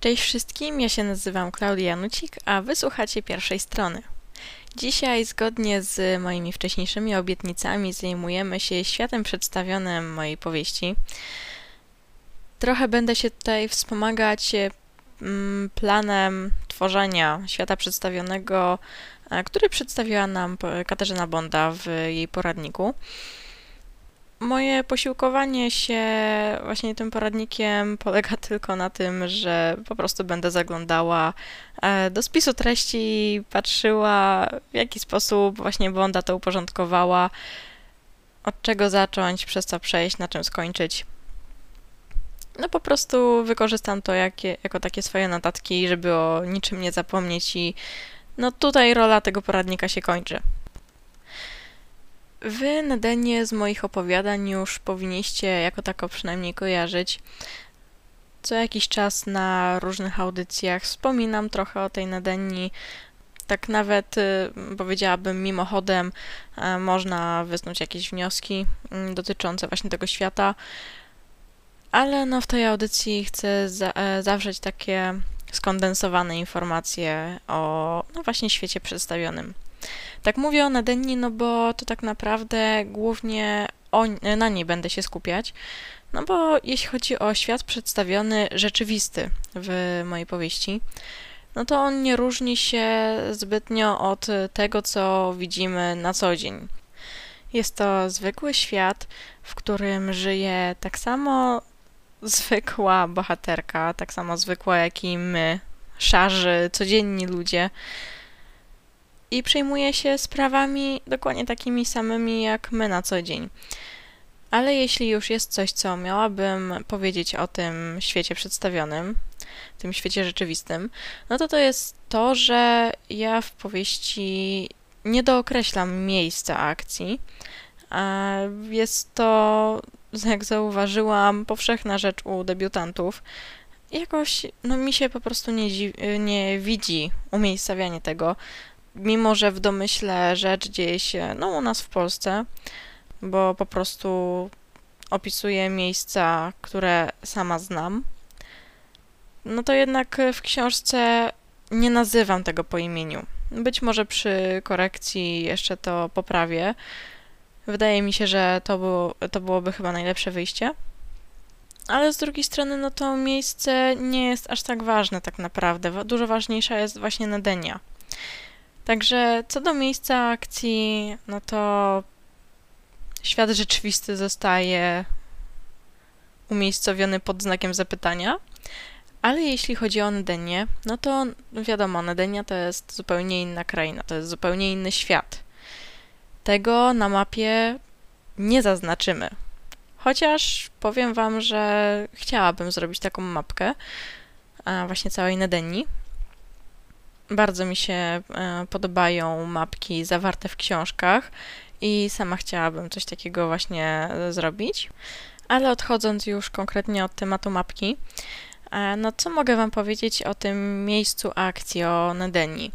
Cześć wszystkim, ja się nazywam Klaudia Janucik, a wysłuchacie pierwszej strony. Dzisiaj, zgodnie z moimi wcześniejszymi obietnicami, zajmujemy się światem przedstawionym mojej powieści. Trochę będę się tutaj wspomagać mm, planem tworzenia świata przedstawionego, e, który przedstawiła nam Katarzyna Bonda w jej poradniku moje posiłkowanie się właśnie tym poradnikiem polega tylko na tym, że po prostu będę zaglądała e, do spisu treści, patrzyła w jaki sposób właśnie Bonda to uporządkowała, od czego zacząć, przez co przejść, na czym skończyć. No po prostu wykorzystam to jakie, jako takie swoje notatki, żeby o niczym nie zapomnieć i no tutaj rola tego poradnika się kończy. Wy Nedenie z moich opowiadań już powinniście jako tako przynajmniej kojarzyć. Co jakiś czas na różnych audycjach wspominam trochę o tej Nedenii. Tak nawet y, powiedziałabym mimochodem y, można wysnuć jakieś wnioski y, dotyczące właśnie tego świata. Ale no w tej audycji chcę za, e, zawrzeć takie skondensowane informacje o no właśnie świecie przedstawionym. Tak mówię o Nadenni, no bo to tak naprawdę głównie o, na niej będę się skupiać. No bo jeśli chodzi o świat przedstawiony rzeczywisty w mojej powieści, no to on nie różni się zbytnio od tego, co widzimy na co dzień. Jest to zwykły świat, w którym żyje tak samo zwykła bohaterka, tak samo zwykła jak i my, szarzy, codzienni ludzie, i przejmuje się sprawami dokładnie takimi samymi jak my na co dzień. Ale jeśli już jest coś, co miałabym powiedzieć o tym świecie przedstawionym, tym świecie rzeczywistym, no to to jest to, że ja w powieści nie dookreślam miejsca akcji. Jest to, jak zauważyłam, powszechna rzecz u debiutantów. Jakoś, no mi się po prostu nie, nie widzi umiejscawianie tego mimo że w domyśle rzecz dzieje się no, u nas w Polsce, bo po prostu opisuję miejsca, które sama znam, no to jednak w książce nie nazywam tego po imieniu. Być może przy korekcji jeszcze to poprawię. Wydaje mi się, że to, było, to byłoby chyba najlepsze wyjście. Ale z drugiej strony, no to miejsce nie jest aż tak ważne tak naprawdę. Dużo ważniejsza jest właśnie Nadenia. Także co do miejsca akcji, no to świat rzeczywisty zostaje umiejscowiony pod znakiem zapytania. Ale jeśli chodzi o Nedenię, no to wiadomo, Nedenia to jest zupełnie inna kraina, to jest zupełnie inny świat. Tego na mapie nie zaznaczymy. Chociaż powiem Wam, że chciałabym zrobić taką mapkę właśnie całej Nedenii, bardzo mi się e, podobają mapki zawarte w książkach i sama chciałabym coś takiego właśnie e, zrobić. Ale odchodząc już konkretnie od tematu mapki, e, no co mogę Wam powiedzieć o tym miejscu akcji, o Nedenii?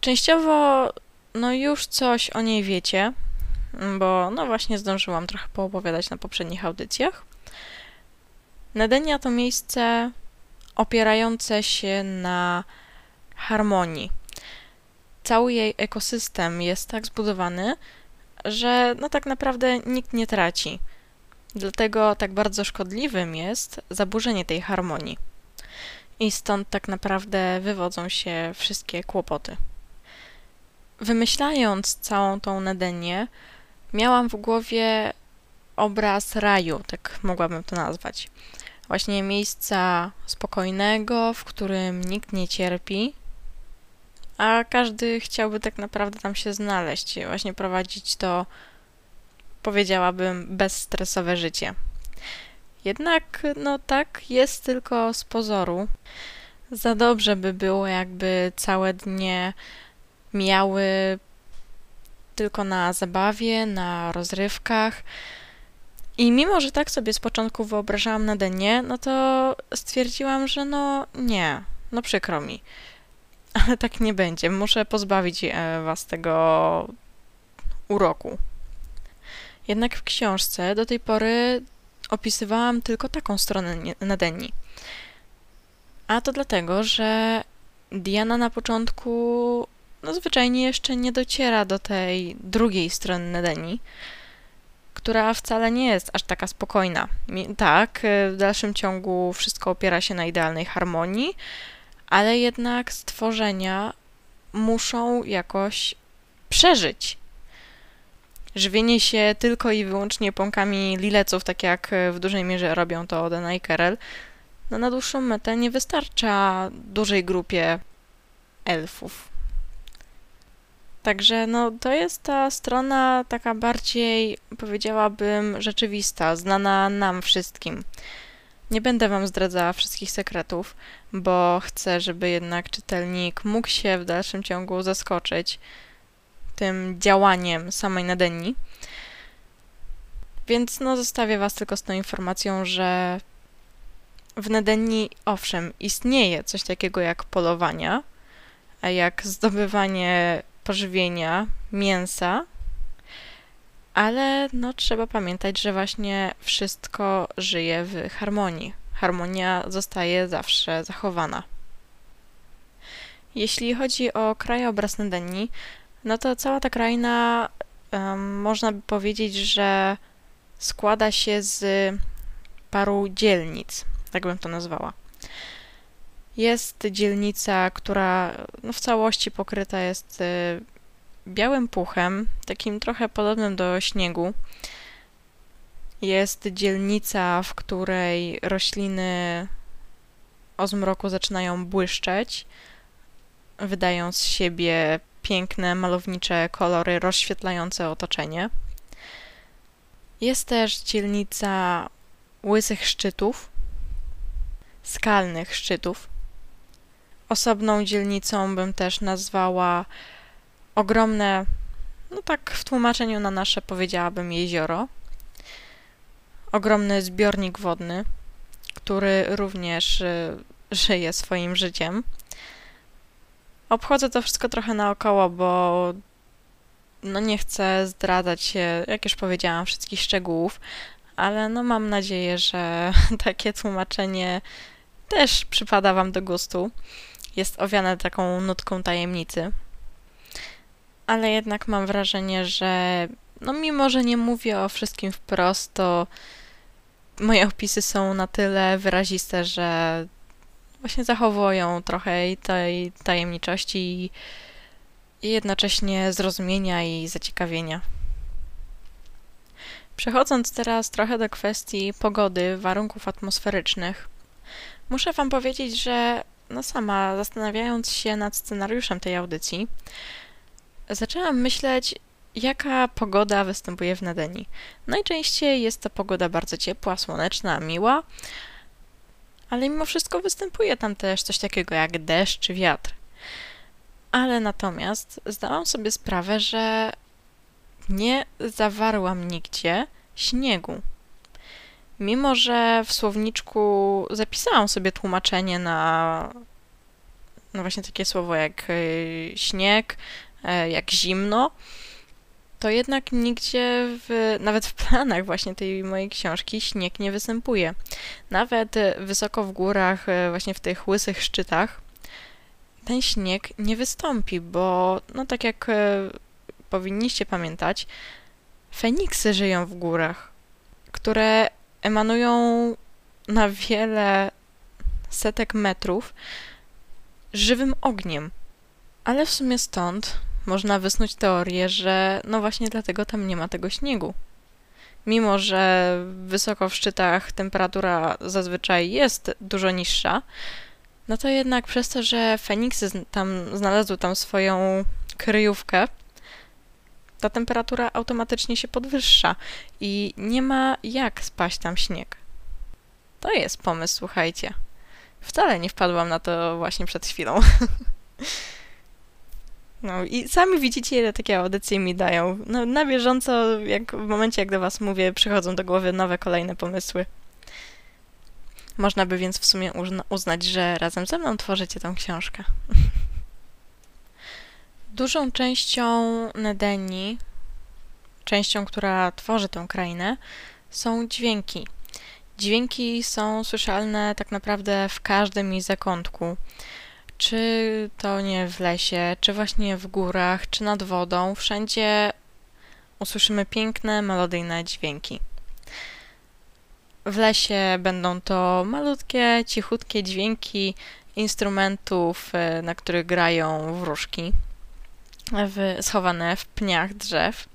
Częściowo no już coś o niej wiecie, bo no właśnie zdążyłam trochę poopowiadać na poprzednich audycjach. Nedenia to miejsce opierające się na harmonii. Cały jej ekosystem jest tak zbudowany, że no tak naprawdę nikt nie traci. Dlatego tak bardzo szkodliwym jest zaburzenie tej harmonii. I stąd tak naprawdę wywodzą się wszystkie kłopoty. Wymyślając całą tą Nedenię, miałam w głowie obraz raju, tak mogłabym to nazwać. Właśnie miejsca spokojnego, w którym nikt nie cierpi, a każdy chciałby tak naprawdę tam się znaleźć, właśnie prowadzić to, powiedziałabym, bezstresowe życie. Jednak, no tak, jest tylko z pozoru. Za dobrze by było, jakby całe dnie miały tylko na zabawie, na rozrywkach. I mimo, że tak sobie z początku wyobrażałam na denie, no to stwierdziłam, że no nie, no przykro mi ale tak nie będzie. Muszę pozbawić e, was tego uroku. Jednak w książce do tej pory opisywałam tylko taką stronę Nadenii. A to dlatego, że Diana na początku no zwyczajnie jeszcze nie dociera do tej drugiej strony Nedeni, która wcale nie jest aż taka spokojna. Tak, w dalszym ciągu wszystko opiera się na idealnej harmonii, ale jednak stworzenia muszą jakoś przeżyć. Żywienie się tylko i wyłącznie pąkami lileców, tak jak w dużej mierze robią to Odena i Kerel, no na dłuższą metę nie wystarcza dużej grupie elfów. Także no, to jest ta strona taka bardziej, powiedziałabym, rzeczywista, znana nam wszystkim. Nie będę Wam zdradzała wszystkich sekretów, bo chcę, żeby jednak czytelnik mógł się w dalszym ciągu zaskoczyć tym działaniem samej Nadenni. Więc no, zostawię Was tylko z tą informacją, że w Nadenni, owszem, istnieje coś takiego jak polowania, jak zdobywanie pożywienia, mięsa, ale no, trzeba pamiętać, że właśnie wszystko żyje w harmonii. Harmonia zostaje zawsze zachowana. Jeśli chodzi o krajobraz Nadenni, no to cała ta kraina, um, można by powiedzieć, że składa się z paru dzielnic, tak bym to nazwała. Jest dzielnica, która no, w całości pokryta jest y, białym puchem, takim trochę podobnym do śniegu. Jest dzielnica, w której rośliny o zmroku zaczynają błyszczeć, wydają z siebie piękne, malownicze kolory rozświetlające otoczenie. Jest też dzielnica łysych szczytów, skalnych szczytów. Osobną dzielnicą bym też nazwała ogromne, no tak w tłumaczeniu na nasze powiedziałabym jezioro. Ogromny zbiornik wodny, który również y, żyje swoim życiem. Obchodzę to wszystko trochę naokoło, bo no nie chcę zdradzać jak już powiedziałam, wszystkich szczegółów, ale no mam nadzieję, że takie tłumaczenie też przypada Wam do gustu. Jest owiane taką nutką tajemnicy. Ale jednak mam wrażenie, że no mimo, że nie mówię o wszystkim wprost, to moje opisy są na tyle wyraziste, że właśnie zachowują trochę tej tajemniczości i jednocześnie zrozumienia i zaciekawienia. Przechodząc teraz trochę do kwestii pogody, warunków atmosferycznych, muszę Wam powiedzieć, że no sama zastanawiając się nad scenariuszem tej audycji, zaczęłam myśleć, jaka pogoda występuje w Nadeni. Najczęściej jest to pogoda bardzo ciepła, słoneczna, miła, ale mimo wszystko występuje tam też coś takiego jak deszcz czy wiatr. Ale natomiast zdałam sobie sprawę, że nie zawarłam nigdzie śniegu. Mimo, że w słowniczku zapisałam sobie tłumaczenie na no właśnie takie słowo jak y, śnieg, jak zimno, to jednak nigdzie, w, nawet w planach właśnie tej mojej książki śnieg nie występuje. Nawet wysoko w górach, e, właśnie w tych łysych szczytach, ten śnieg nie wystąpi, bo no tak jak e, powinniście pamiętać, Feniksy żyją w górach, które emanują na wiele setek metrów żywym ogniem. Ale w sumie stąd można wysnuć teorię, że no właśnie dlatego tam nie ma tego śniegu. Mimo, że wysoko w szczytach temperatura zazwyczaj jest dużo niższa, no to jednak przez to, że Feniksy tam znalazły tam swoją kryjówkę, ta temperatura automatycznie się podwyższa i nie ma jak spaść tam śnieg. To jest pomysł, słuchajcie. Wcale nie wpadłam na to właśnie przed chwilą. No i sami widzicie, ile takie audycje mi dają. No, na bieżąco, jak w momencie, jak do was mówię, przychodzą do głowy nowe, kolejne pomysły. Można by więc w sumie uznać, że razem ze mną tworzycie tę książkę. Dużą częścią Nedeni, częścią, która tworzy tę krainę, są dźwięki. Dźwięki są słyszalne tak naprawdę w każdym jej zakątku. Czy to nie w lesie, czy właśnie w górach, czy nad wodą, wszędzie usłyszymy piękne, melodyjne dźwięki. W lesie będą to malutkie, cichutkie dźwięki instrumentów, e, na których grają wróżki, w, schowane w pniach drzew.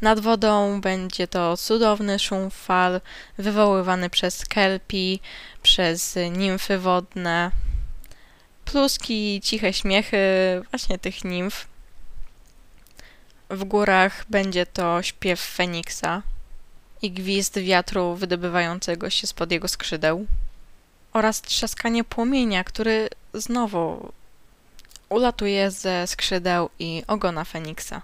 Nad wodą będzie to cudowny szum fal wywoływany przez kelpi, przez nimfy wodne, pluski, ciche śmiechy właśnie tych nimf. W górach będzie to śpiew Feniksa i gwizd wiatru wydobywającego się spod jego skrzydeł oraz trzaskanie płomienia, który znowu ulatuje ze skrzydeł i ogona Feniksa.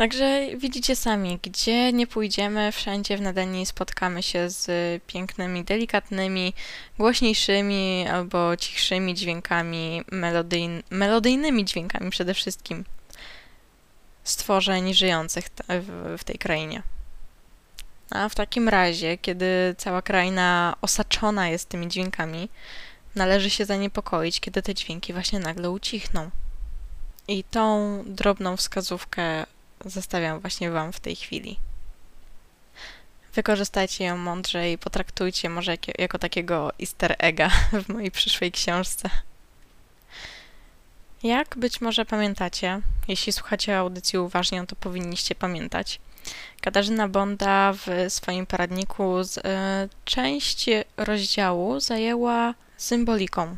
Także widzicie sami, gdzie nie pójdziemy, wszędzie w Nadanii spotkamy się z pięknymi, delikatnymi, głośniejszymi albo cichszymi dźwiękami, melodyjn melodyjnymi dźwiękami przede wszystkim stworzeń żyjących w tej krainie. A w takim razie, kiedy cała kraina osaczona jest tymi dźwiękami, należy się zaniepokoić, kiedy te dźwięki właśnie nagle ucichną. I tą drobną wskazówkę zostawiam właśnie Wam w tej chwili. Wykorzystajcie ją mądrze i potraktujcie może jako, takiego easter egga w mojej przyszłej książce. Jak być może pamiętacie, jeśli słuchacie audycji uważnie, to powinniście pamiętać. Katarzyna Bonda w swoim poradniku z, y, część rozdziału zajęła symboliką.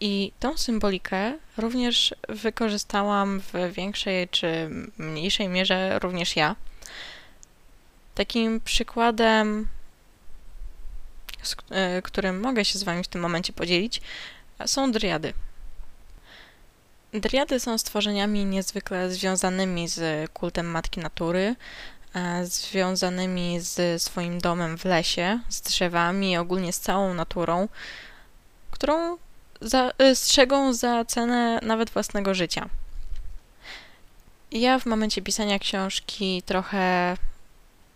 I tą symbolikę również wykorzystałam w większej czy mniejszej mierze również ja. Takim przykładem, z e, którym mogę się z Wami w tym momencie podzielić, są driady. Driady są stworzeniami niezwykle związanymi z kultem Matki Natury, e, związanymi z swoim domem w lesie, z drzewami, ogólnie z całą naturą, którą za, y, strzegą za cenę nawet własnego życia. Ja w momencie pisania książki trochę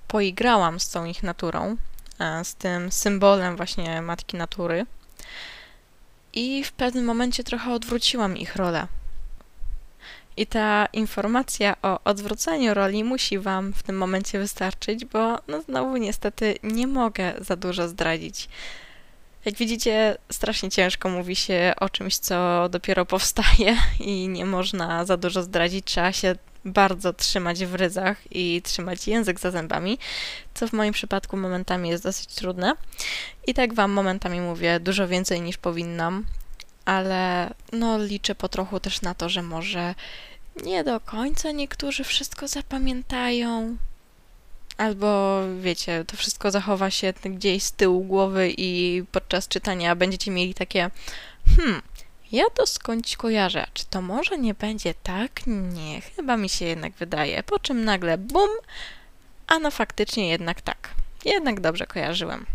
poigrałam z tą ich naturą, z tym symbolem właśnie matki natury. I w pewnym momencie trochę odwróciłam ich rolę. I ta informacja o odwróceniu roli musi Wam w tym momencie wystarczyć, bo no znowu niestety nie mogę za dużo zdradzić. Jak widzicie, strasznie ciężko mówi się o czymś, co dopiero powstaje i nie można za dużo zdradzić. Trzeba się bardzo trzymać w ryzach i trzymać język za zębami, co w moim przypadku momentami jest dosyć trudne. I tak Wam momentami mówię dużo więcej niż powinnam, ale no liczę po trochu też na to, że może nie do końca niektórzy wszystko zapamiętają, Albo wiecie, to wszystko zachowa się gdzieś z tyłu głowy i podczas czytania będziecie mieli takie hmm, ja to skądś kojarzę. Czy to może nie będzie tak? Nie, chyba mi się jednak wydaje. Po czym nagle bum, a no faktycznie jednak tak. Jednak dobrze kojarzyłem.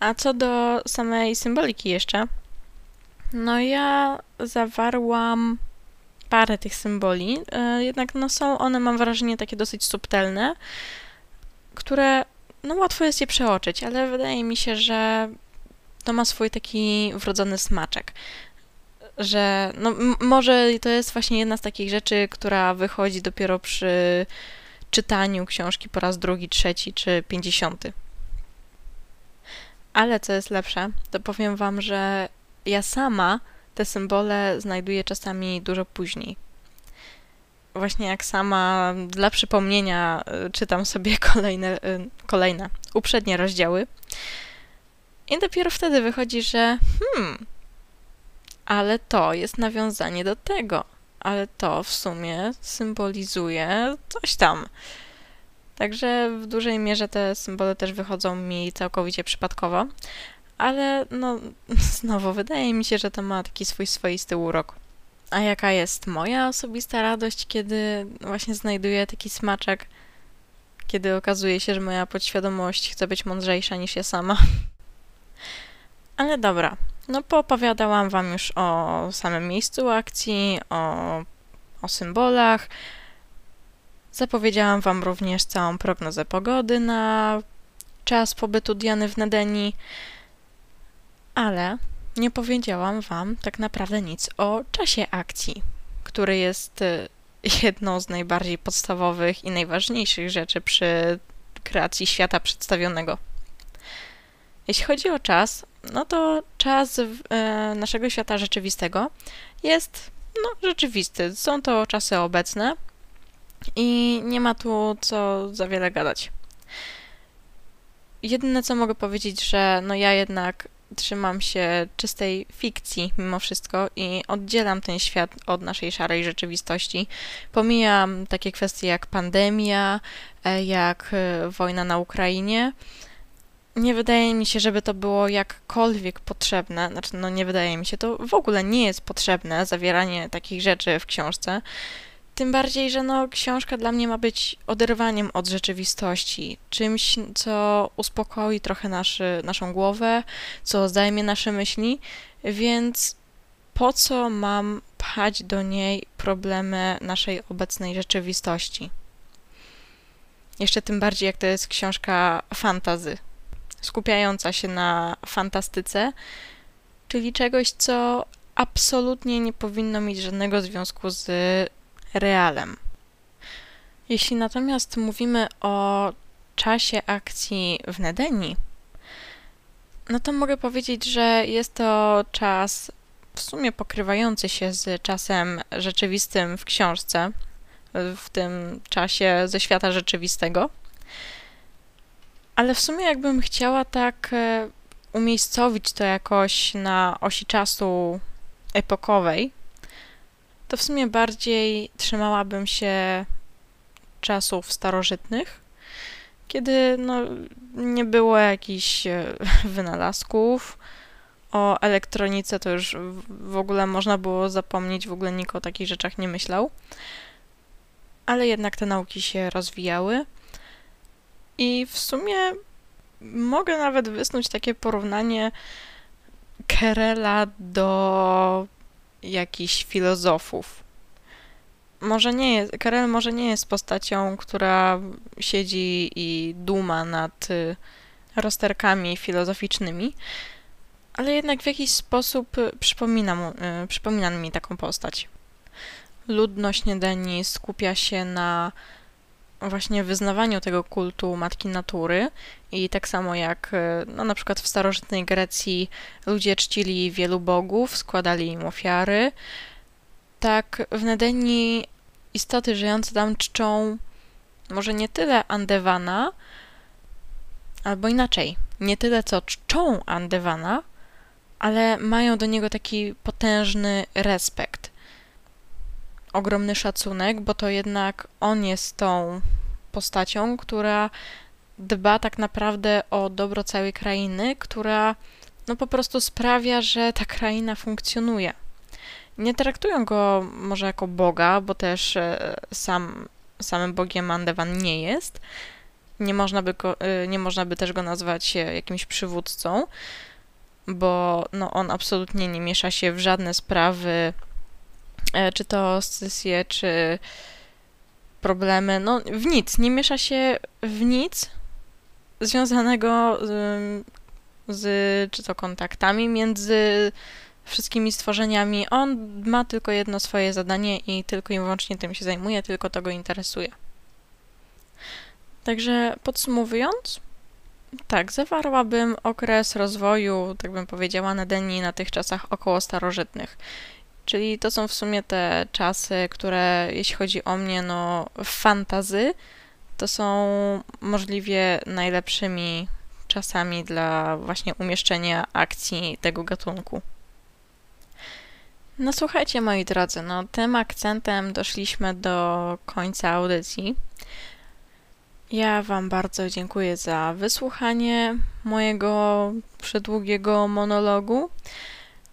A co do samej symboliki jeszcze, no ja zawarłam parę tych symboli, e, jednak no są one, mam wrażenie, takie dosyć subtelne, które no łatwo jest je przeoczyć, ale wydaje mi się, że to ma swój taki wrodzony smaczek. Że no, może to jest właśnie jedna z takich rzeczy, która wychodzi dopiero przy czytaniu książki po raz drugi, trzeci czy pięćdziesiąty. Ale co jest lepsze, to powiem Wam, że ja sama te symbole znajduję czasami dużo później. Właśnie jak sama dla przypomnienia y, czytam sobie kolejne, y, kolejne uprzednie rozdziały. I dopiero wtedy wychodzi, że hmm, ale to jest nawiązanie do tego, ale to w sumie symbolizuje coś tam. Także w dużej mierze te symbole też wychodzą mi całkowicie przypadkowo, ale no znowu wydaje mi się, że to ma taki swój swoisty urok. A jaka jest moja osobista radość, kiedy właśnie znajduję taki smaczek, kiedy okazuje się, że moja podświadomość chce być mądrzejsza niż ja sama. Ale dobra, no poopowiadałam wam już o samym miejscu akcji, o, o symbolach. Zapowiedziałam wam również całą prognozę pogody na czas pobytu Diany w Nedeni, ale nie powiedziałam Wam tak naprawdę nic o czasie akcji, który jest y, jedną z najbardziej podstawowych i najważniejszych rzeczy przy kreacji świata przedstawionego. Jeśli chodzi o czas, no to czas e, naszego świata rzeczywistego jest no, rzeczywisty. Są to czasy obecne i nie ma tu co za wiele gadać. Jedyne co mogę powiedzieć, że no ja jednak trzymam się czystej fikcji mimo wszystko i oddzielam ten świat od naszej szarej rzeczywistości. Pomijam takie kwestie jak pandemia, e, jak e, wojna na Ukrainie. Nie wydaje mi się, żeby to było jakkolwiek potrzebne. Znaczy, no nie wydaje mi się, to w ogóle nie jest potrzebne zawieranie takich rzeczy w książce. Tym bardziej, że no, książka dla mnie ma być oderwaniem od rzeczywistości, czymś, co uspokoi trochę naszy, naszą głowę, co zajmie nasze myśli, więc po co mam pchać do niej problemy naszej obecnej rzeczywistości? Jeszcze tym bardziej, jak to jest książka fantazy, skupiająca się na fantastyce, czyli czegoś, co absolutnie nie powinno mieć żadnego związku z realem. Jeśli natomiast mówimy o czasie akcji w Nedeni, no to mogę powiedzieć, że jest to czas w sumie pokrywający się z czasem rzeczywistym w książce, w tym czasie ze świata rzeczywistego. Ale w sumie, jakbym chciała tak e, umiejscowić to jakoś na osi czasu epokowej, to w sumie bardziej trzymałabym się czasów starożytnych, kiedy no, nie było jakichś e, wynalazków. O elektronice to już w ogóle można było zapomnieć, w ogóle nikt o takich rzeczach nie myślał. Ale jednak te nauki się rozwijały. I w sumie mogę nawet wysnuć takie porównanie Kerela do jakichś filozofów. Może nie jest, Karel może nie jest postacią, która siedzi i duma nad y, rozterkami filozoficznymi, ale jednak w jakiś sposób przypomina, mu, y, przypomina mi taką postać. Ludność Niedeni skupia się na właśnie wyznawaniu tego kultu matki natury i tak samo jak e, no, na przykład w starożytnej Grecji ludzie czcili wielu bogów, składali im ofiary, tak w Nedeni istoty żyjące tam czczą może nie tyle Andewana, albo inaczej, nie tyle co czczą Andewana, ale mają do niego taki potężny respekt ogromny szacunek, bo to jednak on jest tą postacią, która dba tak naprawdę o dobro całej krainy, która no po prostu sprawia, że ta kraina funkcjonuje. Nie traktują go może jako Boga, bo też e, sam, samym Bogiem Andevan nie jest. Nie można, by go, e, nie można by też go nazwać jakimś przywódcą, bo no, on absolutnie nie miesza się w żadne sprawy E, czy to scysje, czy problemy, no w nic, nie miesza się w nic związanego z, z czy to kontaktami między wszystkimi stworzeniami. On ma tylko jedno swoje zadanie i tylko i wyłącznie tym się zajmuje, tylko to go interesuje. Także podsumowując, tak, zawarłabym okres rozwoju, tak bym powiedziała, Nedeni na tych czasach około starożytnych. Czyli to są w sumie te czasy, które jeśli chodzi o mnie, no fantazy, to są możliwie najlepszymi czasami dla właśnie umieszczenia akcji tego gatunku. No słuchajcie moi drodzy, no tym akcentem doszliśmy do końca audycji. Ja Wam bardzo dziękuję za wysłuchanie mojego przedługiego monologu.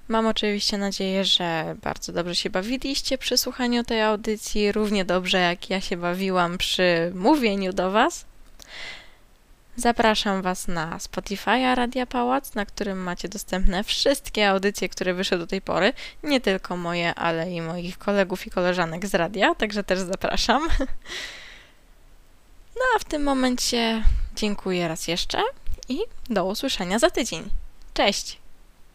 Mam oczywiście nadzieję, że bardzo dobrze się bawiliście przy słuchaniu tej audycji, równie dobrze jak ja się bawiłam przy mówieniu do Was. Zapraszam Was na Spotify'a Radia Pałac, na którym macie dostępne wszystkie audycje, które wyszły do tej pory. Nie tylko moje, ale i moich kolegów i koleżanek z radia, także też zapraszam. No a w tym momencie dziękuję raz jeszcze i do usłyszenia za tydzień. Cześć!